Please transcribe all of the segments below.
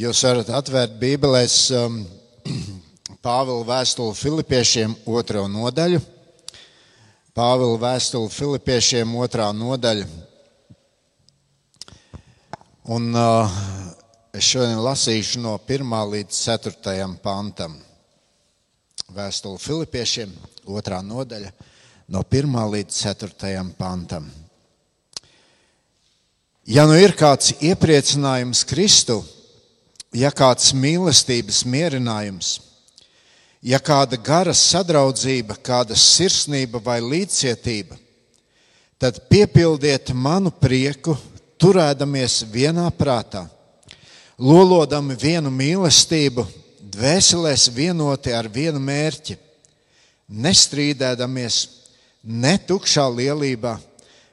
Jūs varat atvērt Bībelēs um, Pāvila vēstuli Filipiešiem otro nodaļu. Pāvila vēstuli Filipiešiem otrā nodaļa. Un uh, es šodien lasīšu no 1 līdz 4 pantam. Vēstuli Filipiešiem otrā nodaļa no 1 līdz 4 pantam. Ja nu ir kāds iepriecinājums Kristu, ja kāds mīlestības mierinājums, ja kāda gara sadraudzība, kāda sirsnība vai līdzcietība, tad piepildiet manu prieku, turēdamies vienā prātā, lolodami vienu mīlestību, dvēselēs vienoti ar vienu mērķi, nestrīdēdamies ne tukšā lielībā,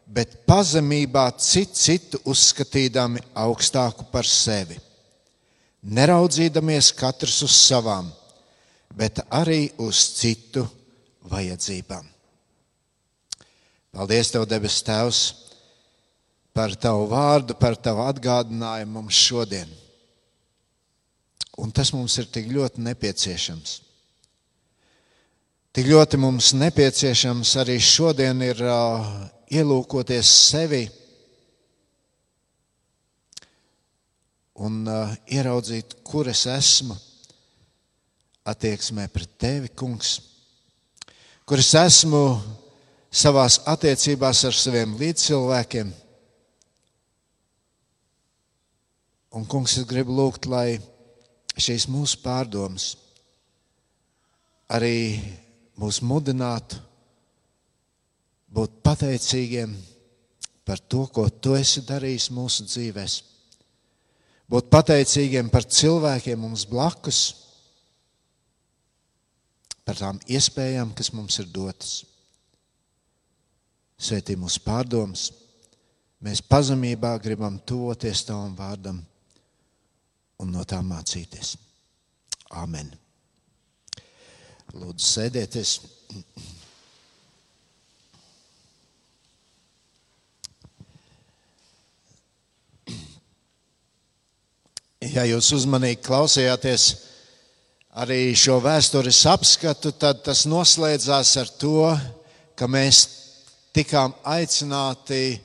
bet pazemībā citu citu uzskatīdami augstāku par sevi neraudzīdamies katrs uz savām, bet arī uz citu vajadzībām. Paldies, Tev, debes Tēvs, par Tavu vārdu, par Tavu atgādinājumu mums šodien. Un tas mums ir tik ļoti nepieciešams. Tik ļoti mums nepieciešams arī šodien ir uh, ielūkoties sevi un uh, ieraudzīt, kur es esmu. Attieksmē pret tevi, kungs, kur es esmu savās attiecībās ar saviem līdzcilvēkiem. Un, kungs, es gribu lūgt, lai šīs mūsu pārdomas arī mūs mudinātu būt pateicīgiem par to, ko tu esi darījis mūsu dzīvēm būt pateicīgiem par cilvēkiem mums blakus, par tām iespējām, kas mums ir dotas. Svētī mūsu pārdomas, mēs pazemībā gribam tuvoties tavam vārdam un no tā mācīties. Amen. Lūdzu, sēdieties. Ja jūs uzmanīgi klausījāties arī šo vēstures apskatu, tad tas noslēdzās ar to, ka mēs tikām aicināti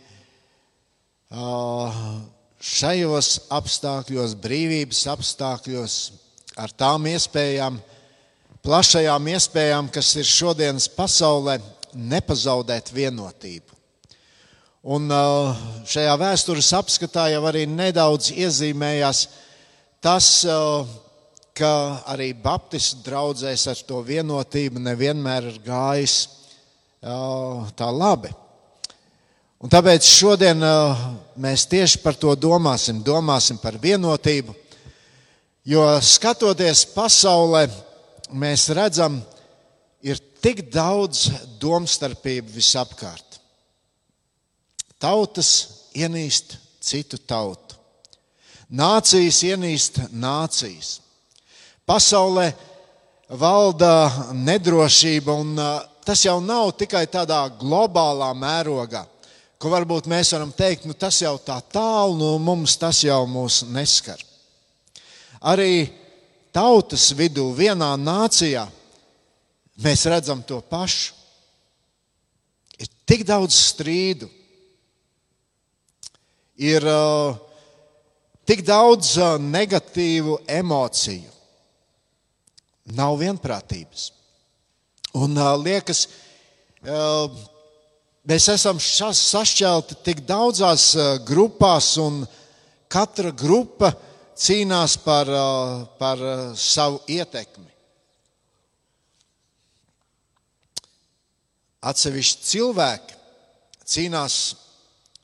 šajos apstākļos, brīvības apstākļos, ar tām iespējām, plašajām iespējām, kas ir šodienas pasaulē, nepazaudēt vienotību. Un šajā vēstures apskatā jau arī nedaudz iezīmējās Tas, ka arī Baptistu draugzēs ar to vienotību nevienmēr ir gājis tā labi. Un tāpēc šodien mēs tieši par to domāsim, domāsim par vienotību. Jo skatoties pasaulē, mēs redzam, ir tik daudz domstarpību visapkārt. Tautas ienīst citu tautu. Nācijas ienīst nācijas. Pasaulē valda nedrošība, un tas jau nav tikai tādā globālā mērogā, ko varbūt mēs varam teikt, nu tas jau tā tālu no mums, tas jau mūs neskar. Arī tautas vidū, vienā nācijā, mēs redzam to pašu. Ir tik daudz strīdu, ir uh, tik daudz negatīvu emociju. Nav vienprātības. Un liekas, mēs esam sašķelti tik daudzās grupās, un katra grupa cīnās par, par savu ietekmi. Atsevišķi cilvēki cīnās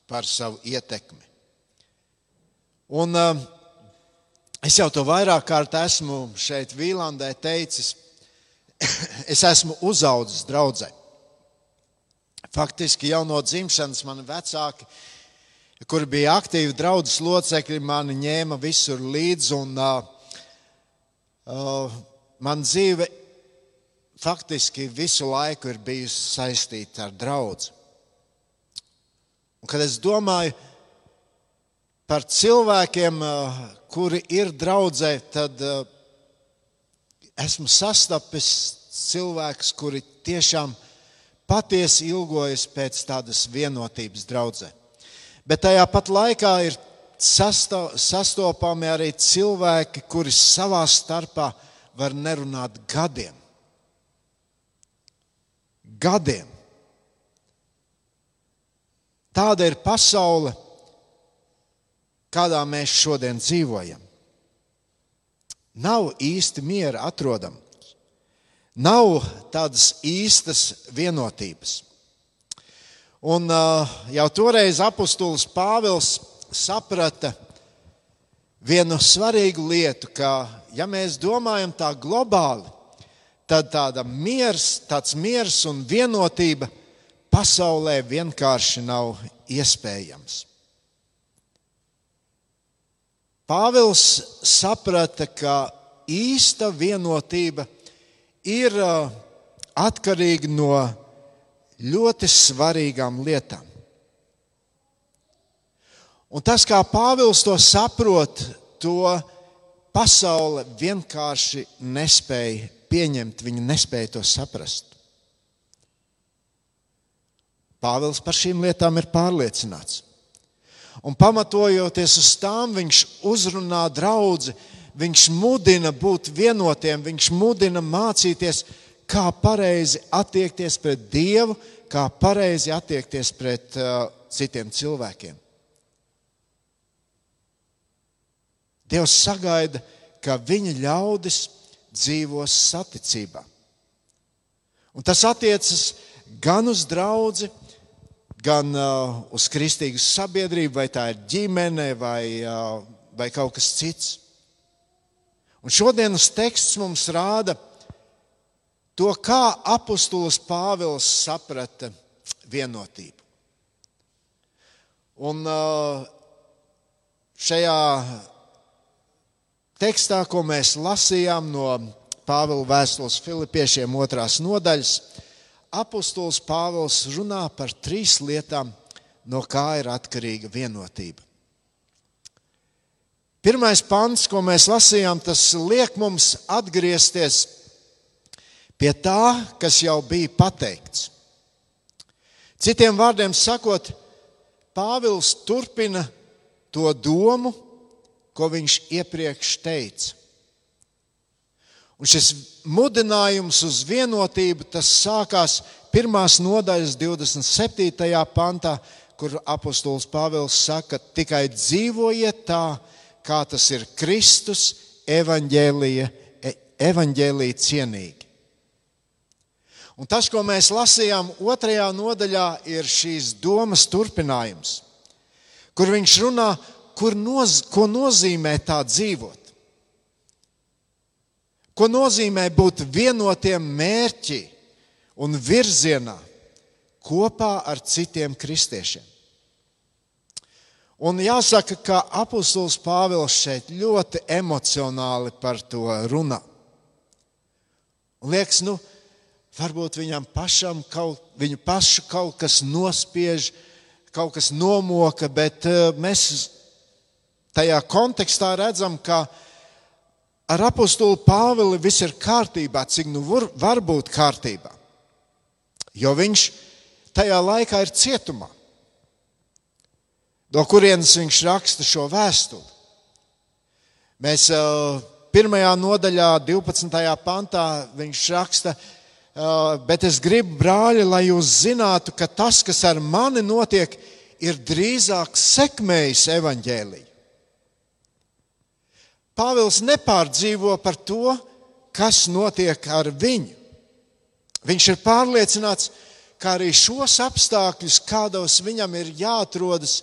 par savu ietekmi. Un, uh, es jau to vairāk kārt esmu šeit, Vīlandē, teicis. es esmu uzaugusi draudzē. Faktiski jau no dzimšanas mani vecāki, kuri bija aktīvi draudzes locekļi, mani ņēma visur līdzi. Un, uh, uh, man dzīve faktiski visu laiku ir bijusi saistīta ar draugu. Kad es domāju, par cilvēkiem, kuri ir draudzē, tad esmu sastapis cilvēkus, kuri tiešām patiesi ilgojas pēc tādas vienotības draudzē. Bet tajā pat laikā ir sasto, sastopami arī cilvēki, kuri savā starpā var nerunāt gadiem. Gadiem. Tāda ir pasaule, kādā mēs šodien dzīvojam. Nav īsti miera atrodama. Nav tādas īstas vienotības. Un uh, jau toreiz apustulis Pāvils saprata vienu svarīgu lietu, ka, ja mēs domājam tā globāli, tad tāda miers, tāds miers un vienotība pasaulē vienkārši nav iespējams. Pāvils saprata, ka īsta vienotība ir atkarīga no ļoti svarīgām lietām. Un tas, kā Pāvils to saprot, to pasaule vienkārši nespēja pieņemt, viņa nespēja to saprast. Pāvils par šīm lietām ir pārliecināts. Un pamatojoties uz tām, viņš uzrunā draugu, viņš mudina būt vienotiem, viņš mudina mācīties, kā pareizi attiekties pret Dievu, kā pareizi attiekties pret uh, citiem cilvēkiem. Dievs sagaida, ka viņa ļaudis dzīvos saticībā. Un tas attiecas gan uz draugu, gan uh, uz kristīgu sabiedrību, vai tā ir ģimene vai, uh, vai kaut kas cits. Un šodienas teksts mums rāda to, kā apustulis Pāvils saprata vienotību. Un uh, šajā tekstā, ko mēs lasījām no Pāvila vēstules Filipiešiem otrās nodaļas, apustulis Pāvils runā par trīs lietām, no kā ir atkarīga vienotība. Pirmais pants, ko mēs lasījām, tas liek mums atgriezties pie tā, kas jau bija pateikts. Citiem vārdiem sakot, Pāvils turpina to domu, ko viņš iepriekš teica. Un šis mudinājums uz vienotību sākās pirmās nodaļas 27. pantā, kur apostols Pāvils saka, tikai dzīvojiet tā, kā tas ir Kristus e, evaņģēlīja cienīgi. Un tas, ko mēs lasījām otrajā nodaļā, ir šīs domas turpinājums, kur viņš runā kur noz, ko nozīmē tā dzīvot. Ko nozīmē būt vienotiem mērķi un virzienā kopā ar citiem kristiešiem. Un jāsaka, ka apustulis Pāvils šeit ļoti emocionāli par to runā. Un liekas, nu, varbūt viņam pašam kaut, viņu pašu kaut kas nospiež, kaut kas nomoka, bet uh, mēs tajā kontekstā redzam, ka ar apakstuli Pāvili viss ir kārtībā, cik nu var, būt kārtībā. Jo viņš tajā laikā ir cietumā, no kurienes viņš raksta šo vēstuli. Mēs pirmajā nodaļā, 12. pantā, viņš raksta, bet es gribu, brāļi, lai jūs zinātu, ka tas, kas ar mani notiek, ir drīzāk sekmējis evaņģēliju. Pāvils nepārdzīvo par to, kas notiek ar viņu. Viņš ir pārliecināts, ka arī šos apstākļus, kādos viņam ir jāatrodas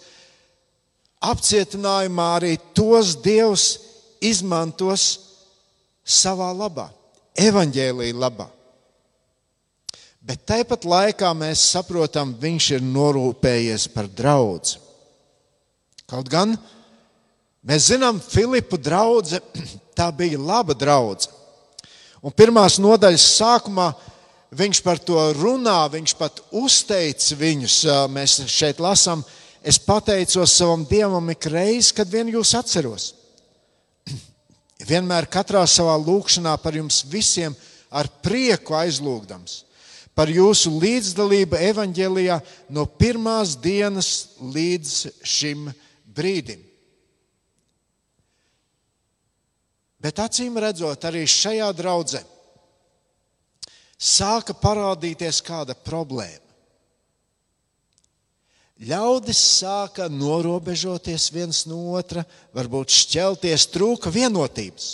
apcietinājumā, arī tos Dievs izmantos savā labā, evaņģēlīja labā. Bet tāpat laikā mēs saprotam, viņš ir norūpējies par draugu. Kaut gan Mēs zinām, Filipa draudzene, tā bija laba draudzene. Un pirmās nodaļas sākumā viņš par to runā, viņš pat uzteica viņus. Mēs šeit lasām es pateicos savam dievam ik reizi, kad vien jūs atceros. Vienmēr katrā savā lūkšanā par jums visiem ar prieku aizlūgdams, par jūsu līdzdalību evaņģēlijā no pirmās dienas līdz šim brīdim. Bet acīm redzot, arī šajā draudzē sāka parādīties kāda problēma. Ļaudis sāka norobežoties viens no otra, varbūt šķelties, trūka vienotības.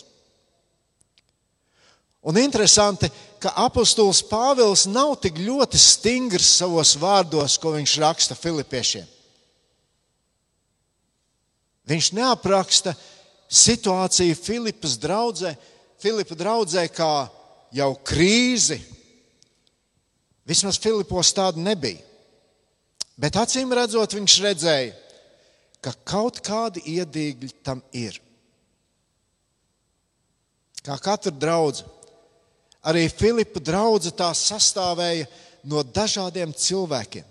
Un interesanti, ka apustulis Pāvils nav tik ļoti stingrs savos vārdos, ko viņš raksta Filipiešiem. Viņš neapraksta situāciju Filipas draudzē, Filipa draudzē kā jau krīzi. Vismaz Filipos tāda nebija. Bet acīm redzot, viņš redzēja, ka kaut kādi iedīgļi tam ir. Kā katra draudzene, arī Filipa draudzene tā sastāvēja no dažādiem cilvēkiem.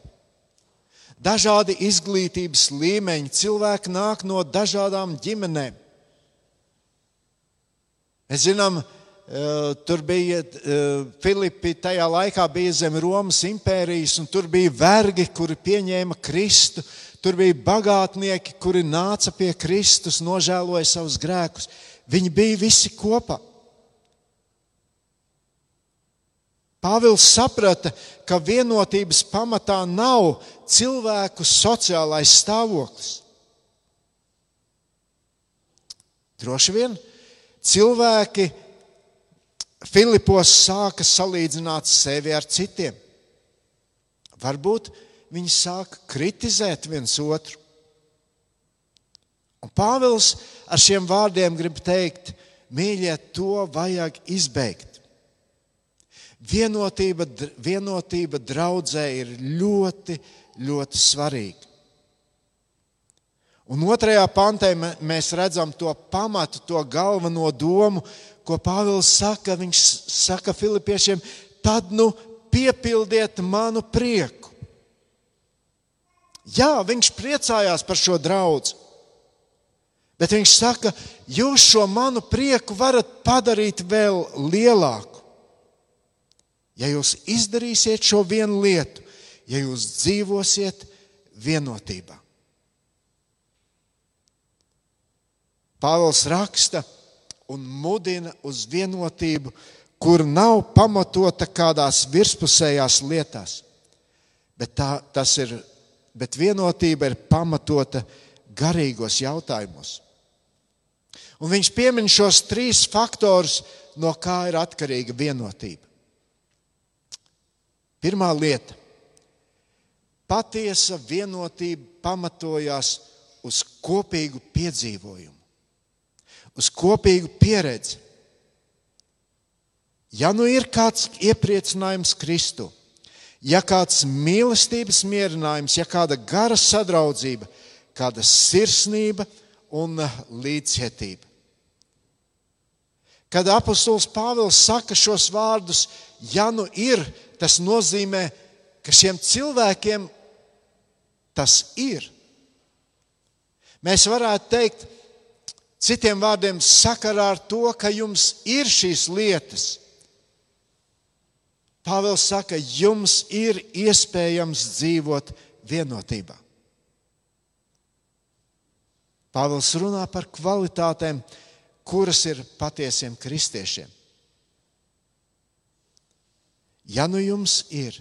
Dažādi izglītības līmeņi, cilvēki nāk no dažādām ģimenēm. Mēs zinām, Eh, tur bija eh, Filipi, tajā laikā bija zem Romas impērijas, un tur bija vergi, kuri pieņēma Kristu. Tur bija bagātnieki, kuri nāca pie Kristus, nožēloja savus grēkus. Viņi bija visi kopā. Pāvils saprata, ka vienotības pamatā nav cilvēku sociālais stāvoklis. Droši vien cilvēki Filipos sāka salīdzināt sevi ar citiem. Varbūt viņi sāka kritizēt viens otru. Un Pāvils ar šiem vārdiem grib teikt, mīļie, to vajag izbeigt. Vienotība, vienotība draudzē ir ļoti, ļoti svarīga. Un otrajā pantē mēs redzam to pamatu, to galveno domu, ko Pāvils saka. Viņš saka Filipiešiem, tad nu piepildiet manu prieku. Jā, viņš priecājās par šo draugu. Bet viņš saka, jūs šo manu prieku varat padarīt vēl lielāku. Ja jūs izdarīsiet šo vienu lietu, ja jūs dzīvosiet vienotībā. Pāvils raksta un mudina uz vienotību, kur nav pamatota kādās virspusējās lietās. Bet, tā, ir, bet vienotība ir pamatota garīgos jautājumos. Un viņš piemin šos trīs faktorus, no kā ir atkarīga vienotība. Pirmā lieta - patiesa vienotība pamatojās uz kopīgu piedzīvojumu uz kopīgu pieredzi. Ja nu ir kāds iepriecinājums Kristu, ja kāds mīlestības mierinājums, ja kāda gara sadraudzība, kāda sirsnība un līdzcietība. Kad apustulis Pāvils saka šos vārdus, ja nu ir, tas nozīmē, ka šiem cilvēkiem tas ir. Mēs varētu teikt, Citiem vārdiem, sakarā ar to, ka jums ir šīs lietas, Pāvils saka, jums ir iespējams dzīvot vienotībā. Pāvils runā par kvalitātēm, kuras ir patiesiem kristiešiem. Ja nu jums ir,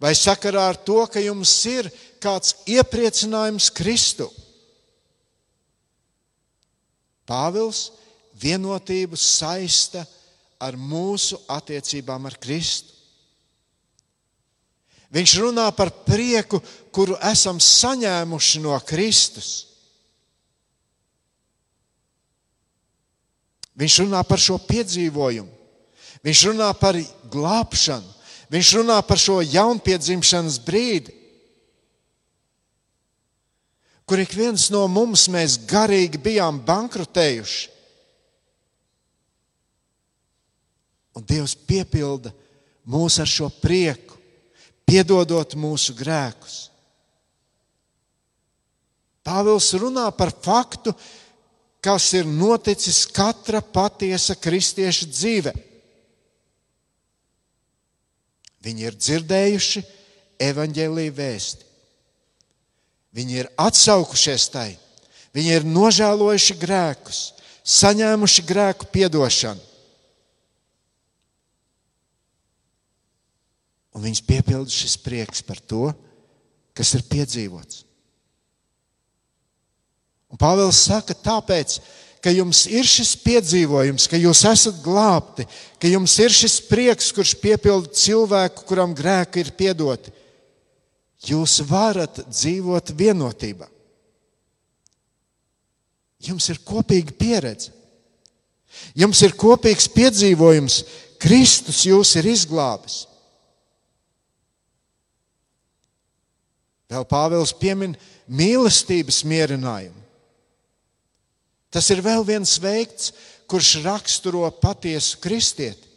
vai sakarā ar to, ka jums ir kāds iepriecinājums Kristu, Pāvils vienotību saista ar mūsu attiecībām ar Kristu. Viņš runā par prieku, kuru esam saņēmuši no Kristus. Viņš runā par šo piedzīvojumu, viņš runā par glābšanu, viņš runā par šo jaunpiedzimšanas brīdi kur ik viens no mums mēs garīgi bijām bankrotējuši. Un Dievs piepilda mūs ar šo prieku, piedodot mūsu grēkus. Pāvils runā par faktu, kas ir noticis katra patiesa kristieša dzīve. Viņi ir dzirdējuši evaņģēlīju vēsti. Viņi ir atsaukušies tai, viņi ir nožēlojuši grēkus, saņēmuši grēku piedošanu. Un viņus piepilda šis prieks par to, kas ir piedzīvots. Un Pāvils saka, tāpēc, ka jums ir šis piedzīvojums, ka jūs esat glābti, ka jums ir šis prieks, kurš piepilda cilvēku, kuram grēki ir piedoti, jūs varat dzīvot vienotībā. Jums ir kopīga pieredze. Jums ir kopīgs piedzīvojums. Kristus jūs ir izglābis. Vēl Pāvils piemin mīlestības mierinājumu. Tas ir vēl viens veikts, kurš raksturo patiesu kristieti.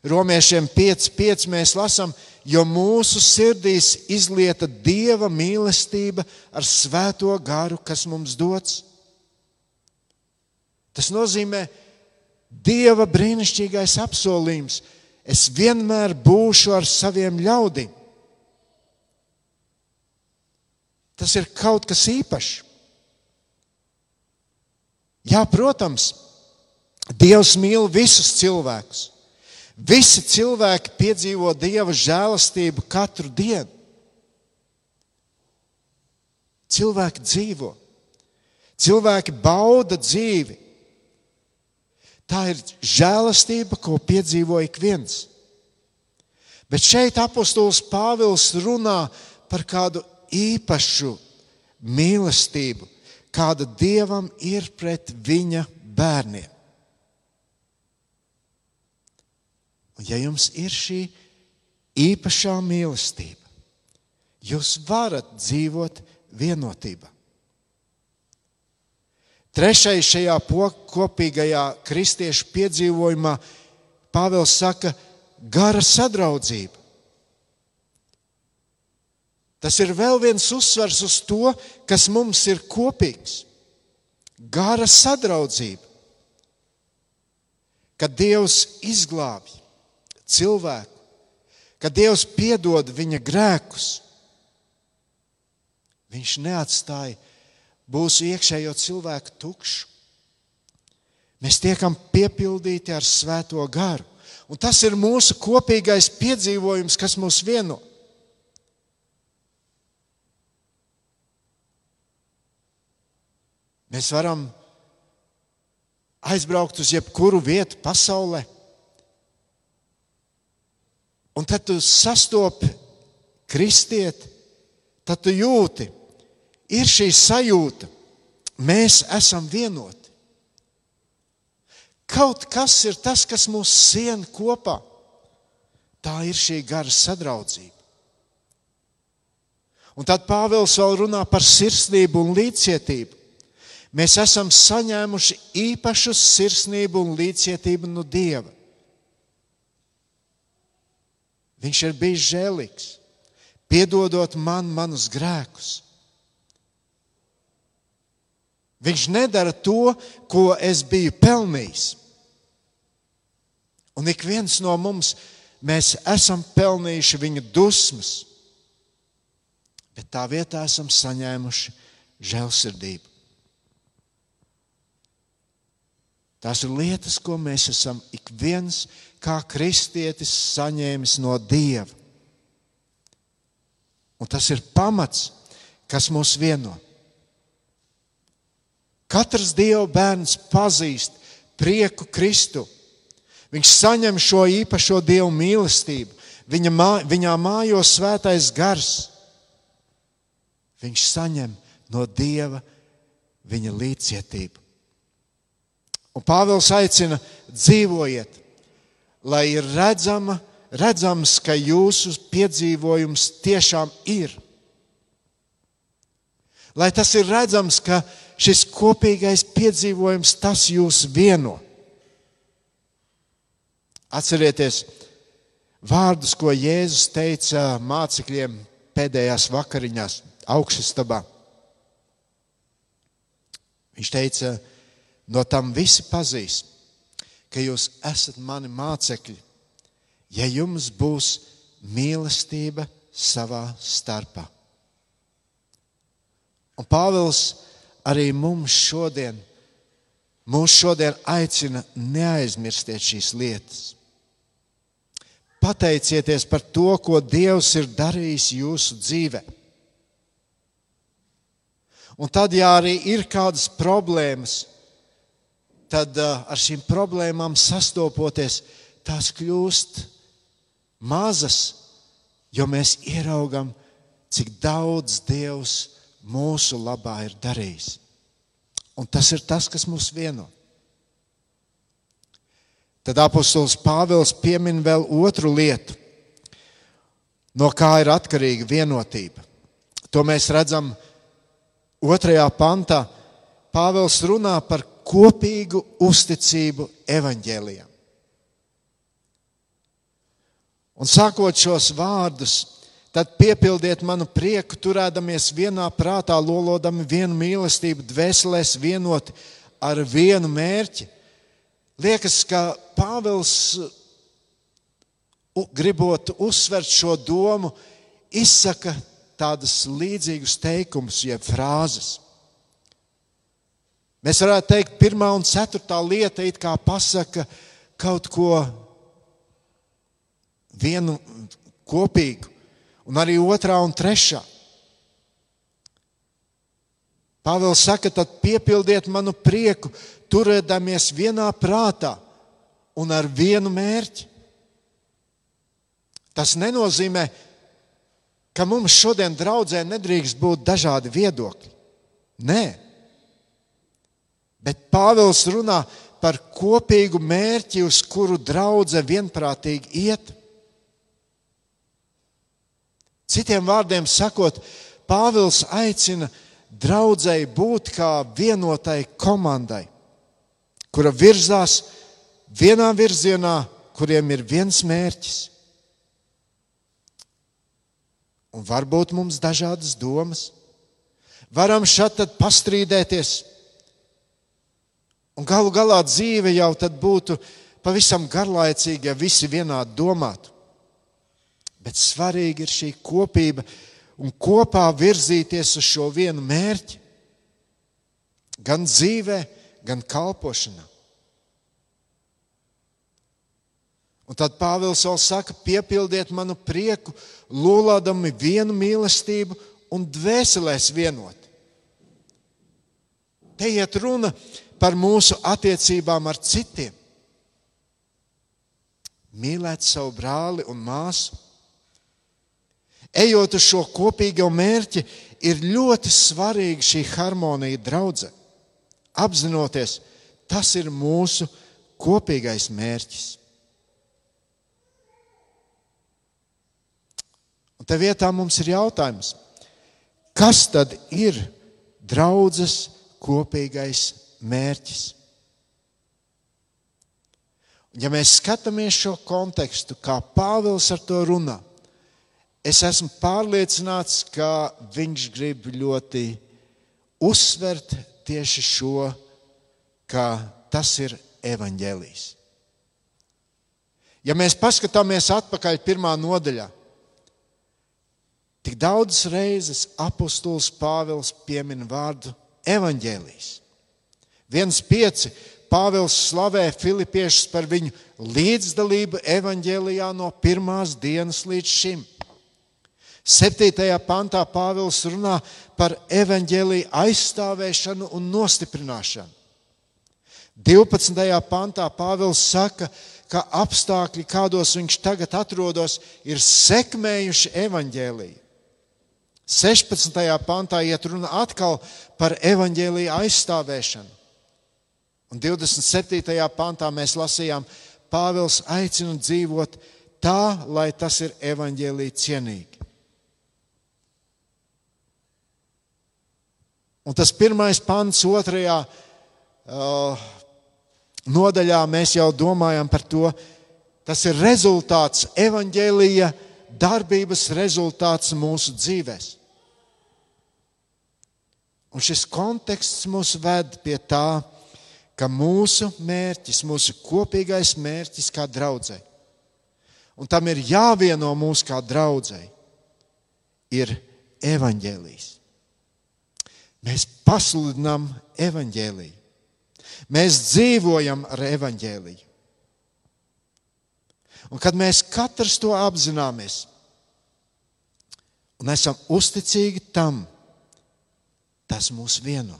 Romiešiem 5.5 mēs lasām, jo mūsu sirdīs izlieta dieva mīlestība ar svēto garu, kas mums dots. Tas nozīmē, dieva brīnišķīgais apsolījums. Es vienmēr būšu ar saviem ļaudīm. Tas ir kaut kas īpašs. Jā, protams, Dievs mīl visus cilvēkus. Visi cilvēki piedzīvo Dieva žēlastību katru dienu. Cilvēki dzīvo, cilvēki bauda dzīvi. Tā ir žēlastība, ko piedzīvo ik viens. Bet šeit apostols Pāvils runā par kādu īpašu mīlestību, kāda dievam ir pret viņa bērniem. Un ja jums ir šī īpašā mīlestība, jūs varat dzīvot vienotībā. Trešais šajā kopīgajā kristiešu piedzīvojumā Pāvils saka, gara sadraudzība. Tas ir vēl viens uzsvers uz to, kas mums ir kopīgs. Gara sadraudzība. Kad Dievs izglābj cilvēku, kad Dievs piedod viņa grēkus, Viņš neatstāja mūsu iekšējo cilvēku tukšu. Mēs tiekam piepildīti ar Svēto garu. Un tas ir mūsu kopīgais piedzīvojums, kas mūs vieno. Mēs varam aizbraukt uz jebkuru vietu pasaulē, un tad tu sastopi kristieti, tad tu jūti, ir šī sajūta, mēs esam vienoti. Kaut kas ir tas, kas mūs sien kopā. Tā ir šī gara sadraudzība. Un tad Pāvils vēl runā par sirsnību un līdzcietību mēs esam saņēmuši īpašu sirsnību un līdzcietību no Dieva. Viņš ir bijis žēlīgs, piedodot man manus grēkus. Viņš nedara to, ko es biju pelnījis. Un ik viens no mums, mēs esam pelnījuši viņa dusmas, bet tā vietā esam saņēmuši žēlsirdību. Tās ir lietas, ko mēs esam ik viens kā kristietis saņēmis no Dieva. Un tas ir pamats, kas mūs vieno. Katrs Dieva bērns pazīst prieku Kristu. Viņš saņem šo īpašo Dieva mīlestību. Viņa mā, viņā mājo svētais gars. Viņš saņem no Dieva viņa līdzcietību. Un Pāvils aicina dzīvojiet, lai ir redzama, redzams, ka jūsu piedzīvojums tiešām ir. Lai tas ir redzams, ka šis kopīgais piedzīvojums tas jūs vieno. Atcerieties vārdus, ko Jēzus teica mācekļiem pēdējās vakariņās, augšstabā. Viņš teica, no tam visi pazīs, ka jūs esat mani mācekļi, ja jums būs mīlestība savā starpā. Un Pāvils arī mums šodien, mūs šodien aicina neaizmirstiet šīs lietas. Pateicieties par to, ko Dievs ir darījis jūsu dzīvē. Un tad, ja arī ir kādas problēmas, tad ar šīm problēmām sastopoties, tās kļūst mazas, jo mēs ieraugam, cik daudz Dievs mūsu labā ir darījis. Un tas ir tas, kas mūs vieno. Tad apustulis Pāvils piemin vēl otru lietu, no kā ir atkarīga vienotība. To mēs redzam otrajā pantā. Pāvils runā par kopīgu uzticību evaņģēlijam. Un sakot šos vārdus, tad piepildiet manu prieku, turēdamies vienā prātā, lolodami vienu mīlestību, dvēselēs vienoti ar vienu mērķi. Liekas, ka Pāvils, gribot uzsvert šo domu, izsaka tādus līdzīgus teikumus, jeb frāzes. Mēs varētu teikt, pirmā un ceturtā lieta it kā pasaka kaut ko vienu kopīgu, un arī otrā un trešā. Pāvils saka, tad piepildiet manu prieku, turēdamies vienā prātā un ar vienu mērķi. Tas nenozīmē, ka mums šodien draudzē nedrīkst būt dažādi viedokļi. Nē, Bet Pāvils runā par kopīgu mērķi, uz kuru draudzene vienprātīgi iet. Citiem vārdiem sakot, Pāvils aicina draudzēji būt kā vienotai komandai, kura virzās vienā virzienā, kuriem ir viens mērķis. Un varbūt mums ir dažādas domas. Varam šeit pastrīdēties, Un galu galā dzīve jau tad būtu pavisam garlaicīga, ja visi vienādi domātu. Bet svarīgi ir šī kopība un kopā virzīties uz šo vienu mērķi. Gan dzīvē, gan kalpošanā. Un tad Pāvils vēl saka, piepildiet manu prieku, lūlādami vienu mīlestību un dvēselēs vienot. Te iet runa par mūsu attiecībām ar citiem. Mīlēt savu brāli un māsu. Ejot uz šo kopīgo mērķi, ir ļoti svarīga šī harmonija draudzē. Apzinoties, tas ir mūsu kopīgais mērķis. Un te vietā mums ir jautājums, kas tad ir draudzes kopīgais mērķis. Ja mēs skatāmies šo kontekstu, kā Pāvils ar to runā, es esmu pārliecināts, ka viņš grib ļoti uzsvert tieši šo, ka tas ir evaņģēlijs. Ja mēs paskatāmies atpakaļ pirmā nodaļā, tik daudzas reizes apustulis Pāvils piemin vārdu evaņģēlijs. 1,5. Pāvils slavē filipiešus par viņu līdzdalību evaņģēlijā no pirmās dienas līdz šim. 7. pantā Pāvils runā par evaņģēlīju aizstāvēšanu un nostiprināšanu. 12. pantā Pāvils saka, ka apstākļi, kādos viņš tagad atrodas, ir sekmējuši evaņģēlīju. 16. pantā iet runa atkal par evaņģēlīju aizstāvēšanu. Un 27. pantā mēs lasījām, Pāvils aicina dzīvot tā, lai tas ir evaņģēlīja cienīgi. Un tas pirmais pants, otrajā uh, nodaļā mēs jau domājam par to, tas ir rezultāts, evaņģēlīja darbības rezultāts mūsu dzīvēm. Un šis konteksts mūs ved pie tā, ka mūsu mērķis, mūsu kopīgais mērķis kā draudzē, un tam ir jāvieno mūs kā draudzē, ir evaņģēlijs. Mēs pasludinām evaņģēliju. Mēs dzīvojam ar evaņģēliju. Un kad mēs katrs to apzināmies un esam uzticīgi tam, tas mūs vieno.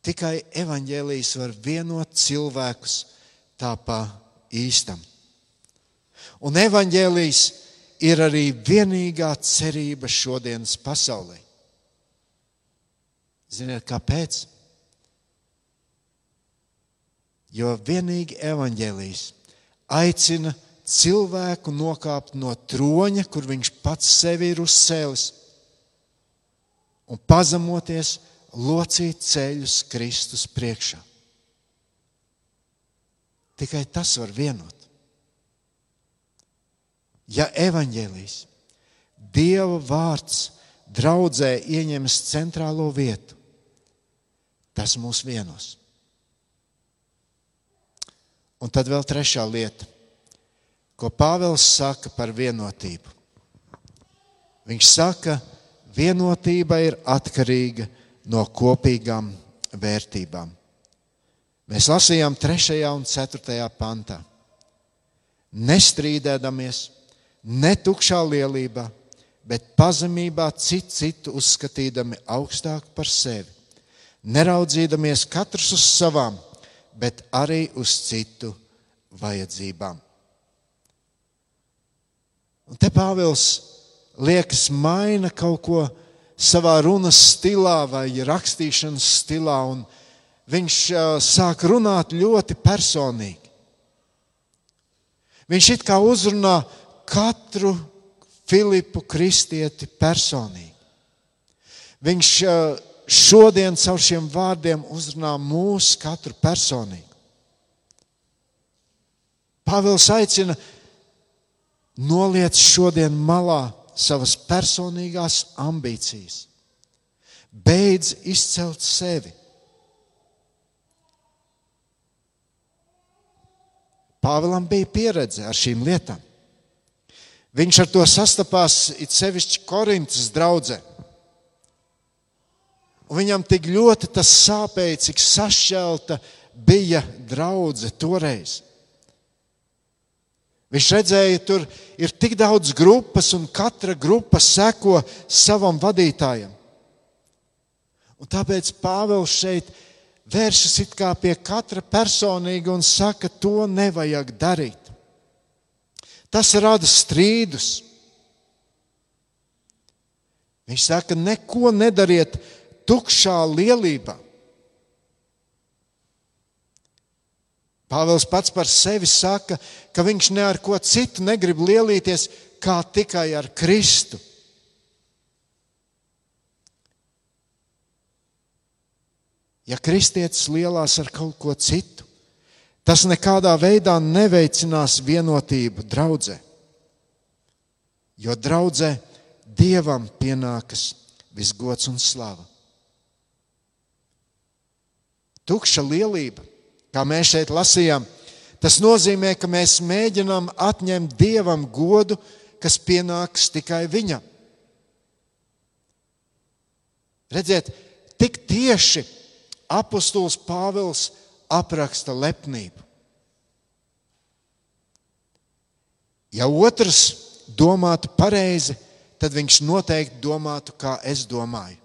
Tikai evaņģēlijas var vienot cilvēkus tā pa īstam. Un evaņģēlijas ir arī vienīgā cerība šodienas pasaulē. Ziniet, kāpēc? Jo vienīgi evaņģēlijas aicina cilvēku nokāpt no troņa, kur viņš pats sevi ir uzcēlis, un pazemoties, locīt ceļus Kristus priekšā. Tikai tas var vienot. Ja evaņģēlijas, Dieva vārds draudzē ieņems centrālo vietu, tas mūs vienos. Un tad vēl trešā lieta, ko Pāvils saka par vienotību. Viņš saka, vienotība ir atkarīga no kopīgām vērtībām. Mēs lasījām 3. un 4. pantā. Nestrīdēdamies, ne tukšā lielībā, bet pazemībā citu citu uzskatīdami augstāk par sevi, neraudzīdamies katrs uz savām bet arī uz citu vajadzībām. Un te Pāvils liekas maina kaut ko savā runas stilā vai rakstīšanas stilā, un viņš sāk runāt ļoti personīgi. Viņš it kā uzrunā katru Filipu kristieti personīgi. Viņš šodien caur šiem vārdiem uzrunā mūsu katru personīgi. Pāvils aicina noliec šodien malā savas personīgās ambīcijas. Beidz izcelt sevi. Pāvēlam bija pieredze ar šīm lietām. Viņš ar to sastapās it sevišķi Korintas draudzē. Un viņam tik ļoti tas sāpēja, cik sašķelta bija draudzene toreiz. Viņš redzēja, tur ir tik daudz grupas, un katra grupa seko savam vadītājam. Un tāpēc Pāvils šeit vēršas pie katra personīgi un saka, to nevajag darīt. Tas rada strīdus. Viņš saka, neko nedariet tukšā lielībā. Pāvils pats par sevi saka, ka viņš ne ar ko citu negrib lielīties, kā tikai ar Kristu. Ja kristietis lielās ar kaut ko citu, tas nekādā veidā neveicinās vienotību draudzē. Jo draudzē Dievam pienākas visgods un slava tukša lielība, kā mēs šeit lasījām. Tas nozīmē, ka mēs mēģinām atņemt dievam godu, kas pienāks tikai viņam. Redziet, tik tieši apustulis Pāvils apraksta lepnību. Ja otrs domātu pareizi, tad viņš noteikti domātu, kā es domāju.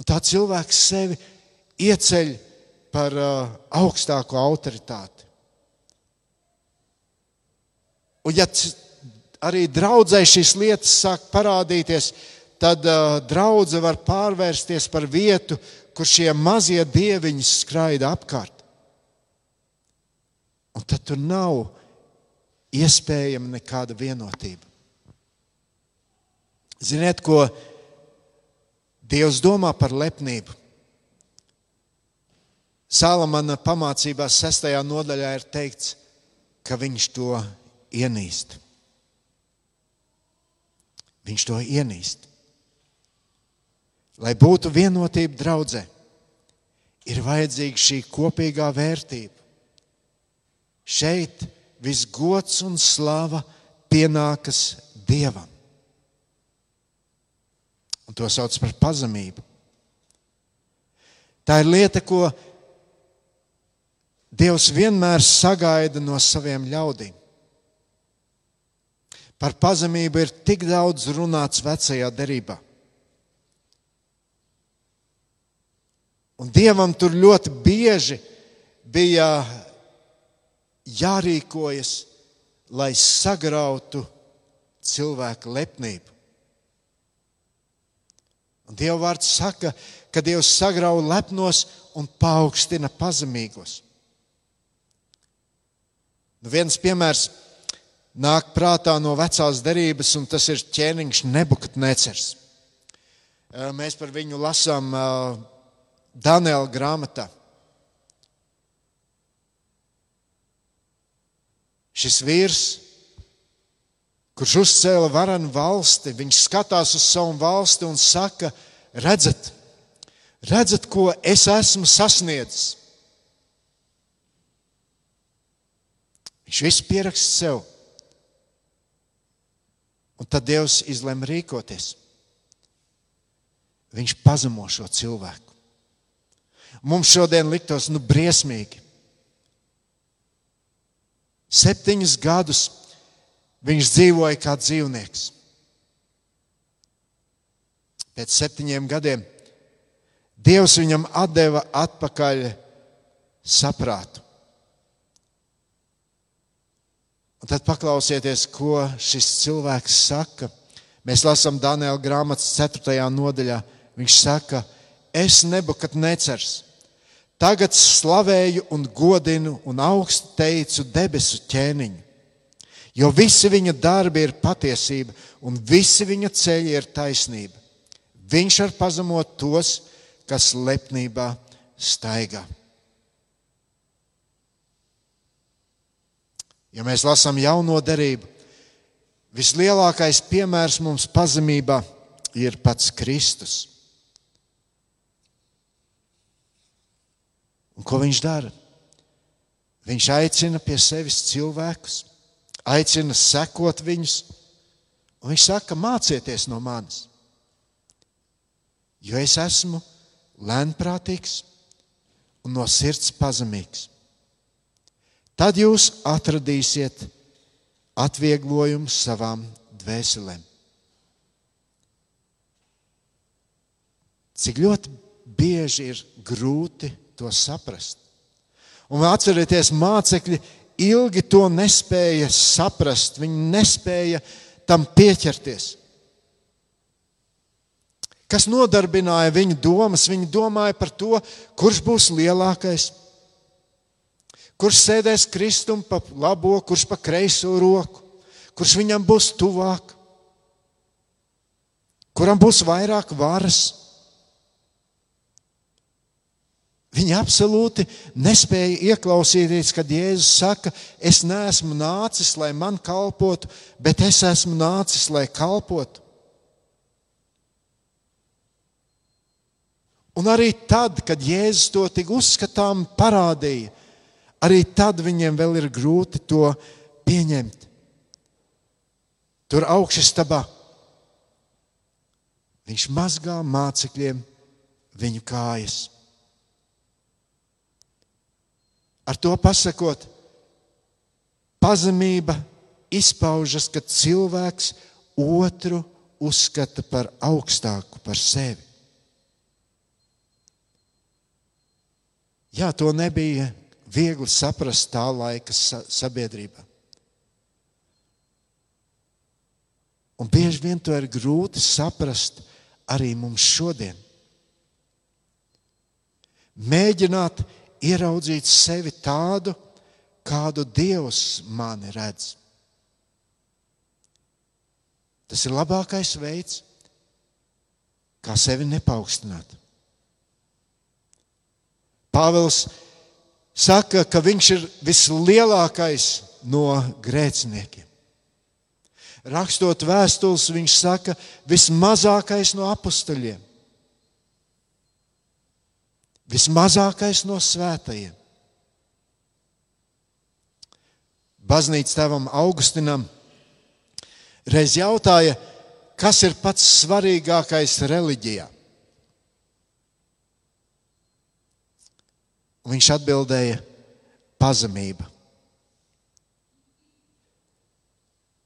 Un tā cilvēks sevi ieceļ par uh, augstāko autoritāti. Un ja arī draudzē šīs lietas sāk parādīties, tad uh, draudzene var pārvērsties par vietu, kur šie mazie dieviņi skraida apkārt. Un tad tur nav iespējama nekāda vienotība. Ziniet, ko Dievs domā par lepnību. Salamana pamācībā, sestajā nodaļā, ir teikts, ka viņš to ienīst. Viņš to ienīst. Lai būtu vienotība draudzē, ir vajadzīga šī kopīgā vērtība. Šeit viss gods un slava pienākas Dievam. Un to sauc par pazemību. Tā ir lieta, ko Dievs vienmēr sagaida no saviem ļaudīm. Par pazemību ir tik daudz runāts vecajā derībā. Un Dievam tur ļoti bieži bija jārīkojas, lai sagrautu cilvēku lepnību. Un Dieva vārds saka, ka Dievs sagrauj lepnos un paaugstina pazemīgos. Nu, viens piemērs nāk prātā no vecās derības, un tas ir ķēniņš Nebukadnecers. Mēs par viņu lasām Daniela grāmatā. Šis vīrs, kurš uzcēla varanu valsti, viņš skatās uz savu valsti un saka, redzat, redzat, ko es esmu sasniedzis. Viņš visu pieraksta sev. Un tad Dievs izlemj rīkoties. Viņš pazemo šo cilvēku. Mums šodien liktos, nu, briesmīgi. Septiņus gadus viņš dzīvoja kā dzīvnieks. Pēc septiņiem gadiem Dievs viņam deva atpakaļ saprātu. Un tad paklausieties, ko šis cilvēks saka. Mēs lasām Daniela grāmatas 4. nodaļā. Viņš saka, es nebūtu necers. Tagad slavēju un godinu un augstu teicu debesu ķēniņu. Jo visi viņa darbi ir patiesība un visi viņa ceļi ir taisnība. Viņš var pazemot tos, kas lepnībā staigā. Ja mēs lasām jauno derību, vislielākais piemērs mums pazemībā ir pats Kristus. Un ko viņš dara? Viņš aicina pie sevis cilvēkus, aicina sekot viņus, un viņš saka, mācieties no manis. Jo es esmu lēnprātīgs un no sirds pazemīgs. Tad jūs atradīsiet atvieglojumu savām dvēselēm. Cik ļoti bieži ir grūti to saprast. Un atcerieties, mācekļi ilgi to nespēja saprast, viņi nespēja tam pieķerties. Kas nodarbināja viņu domas? Viņi domāja par to, kurš būs lielākais, kurš sēdēs kristumu pa labo, kurš pa kreiso roku, kurš viņam būs tuvāk, kuram būs vairāk varas. Viņi absolūti nespēja ieklausīties, kad Jēzus saka, es neesmu nācis, lai man kalpotu, bet es esmu nācis, lai kalpotu. Un arī tad, kad Jēzus to tik uzskatām parādīja, arī tad viņiem vēl ir grūti to pieņemt. Tur augšstabā viņš mazgā mācekļiem viņu kājas. Ar to pasakot, pazemība izpaužas, kad cilvēks otru uzskata par augstāku par sevi. Jā, to nebija viegli saprast tā laika sabiedrībā. Un bieži vien to ir grūti saprast arī mums šodien. Mēģināt ieraudzīt sevi tādu, kādu Dievs mani redz. Tas ir labākais veids, kā sevi nepaukstināt. Pāvils saka, ka viņš ir vislielākais no grēciniekiem. Rakstot vēstules, viņš saka, vismazākais no apstuļiem, vismazākais no svētajiem. Baznīcas tēvam Augustinam reiz jautāja, kas ir pats svarīgākais reliģijā. Un viņš atbildēja, pazemība.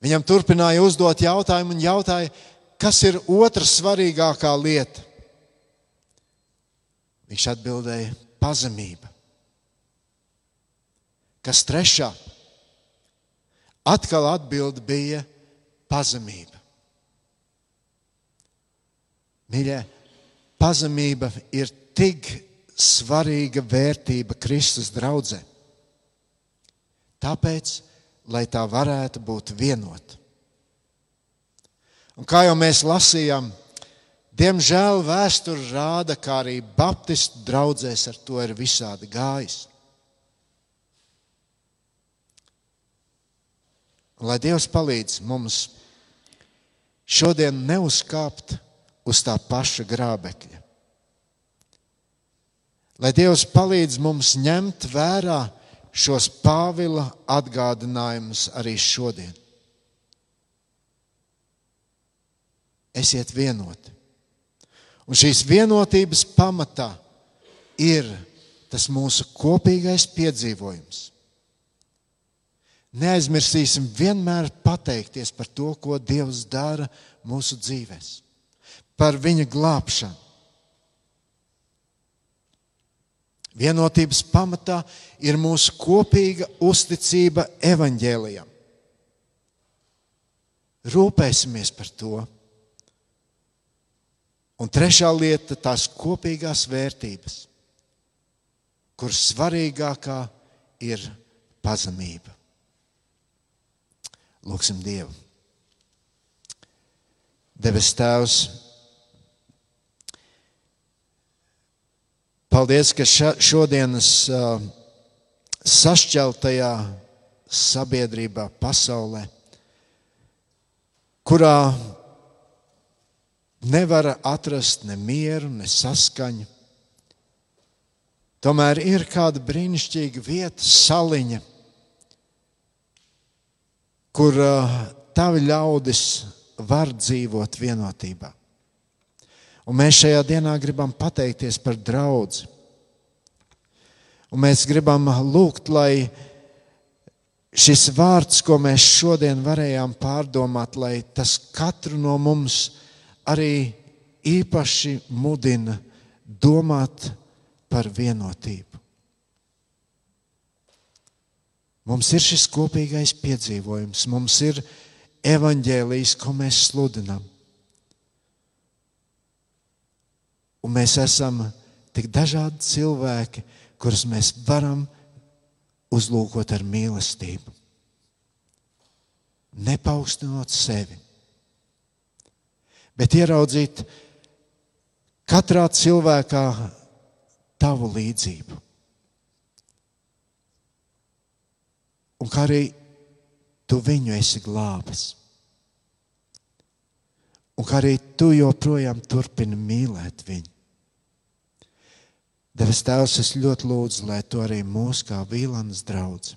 Viņam turpināja uzdot jautājumu un jautāja, kas ir otra svarīgākā lieta. Viņš atbildēja, pazemība. Kas trešā? Atkal atbild bija pazemība. Mīļie, pazemība ir tik svarīga vērtība Kristus draudzē. Tāpēc, lai tā varētu būt vienota. Un kā jau mēs lasījām, diemžēl vēsture rāda, ka arī Baptistu draugzēs ar to ir visādi gājis. Lai Dievs palīdz mums šodien neuzkāpt uz tā paša grābekļa. Lai Dievs palīdz mums ņemt vērā šos Pāvila atgādinājumus arī šodien. Esiet vienoti. Un šīs vienotības pamatā ir tas mūsu kopīgais piedzīvojums. Neaizmirsīsim vienmēr pateikties par to, ko Dievs dara mūsu dzīvēm, par viņa glābšanu Vienotības pamatā ir mūsu kopīga uzticība evaņģēlijam. Rūpēsimies par to. Un trešā lieta - tās kopīgās vērtības, kuras svarīgākā ir pazemība. Lūksim Dievu. Debes Tēvs, Paldies, ka šodienas sašķeltajā sabiedrībā, pasaulē, kurā nevar atrast ne mieru, ne saskaņu, tomēr ir kāda brīnišķīga vieta, saliņa, kur tavi ļaudis var dzīvot vienotībā. Un mēs šajā dienā gribam pateikties par draugu. Un mēs gribam lūgt, lai šis vārds, ko mēs šodien varējām pārdomāt, lai tas katru no mums arī īpaši mudina domāt par vienotību. Mums ir šis kopīgais piedzīvojums, mums ir evaņģēlijs, ko mēs sludinām. Un mēs esam tik dažādi cilvēki, kurus mēs varam uzlūkot ar mīlestību. Nepaukstinot sevi, bet ieraudzīt katrā cilvēkā tavu līdzību. Un kā arī tu viņu esi glābis. Un kā arī tu joprojām turpini mīlēt viņu. Devis Tēvs, es ļoti lūdzu, lai to arī mūsu kā Vīlanas draugs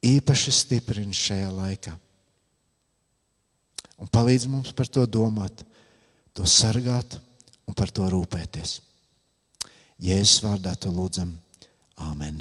īpaši stiprina šajā laikā. Un palīdz mums par to domāt, to sargāt un par to rūpēties. Jēzus vārdā to lūdzam. Āmen!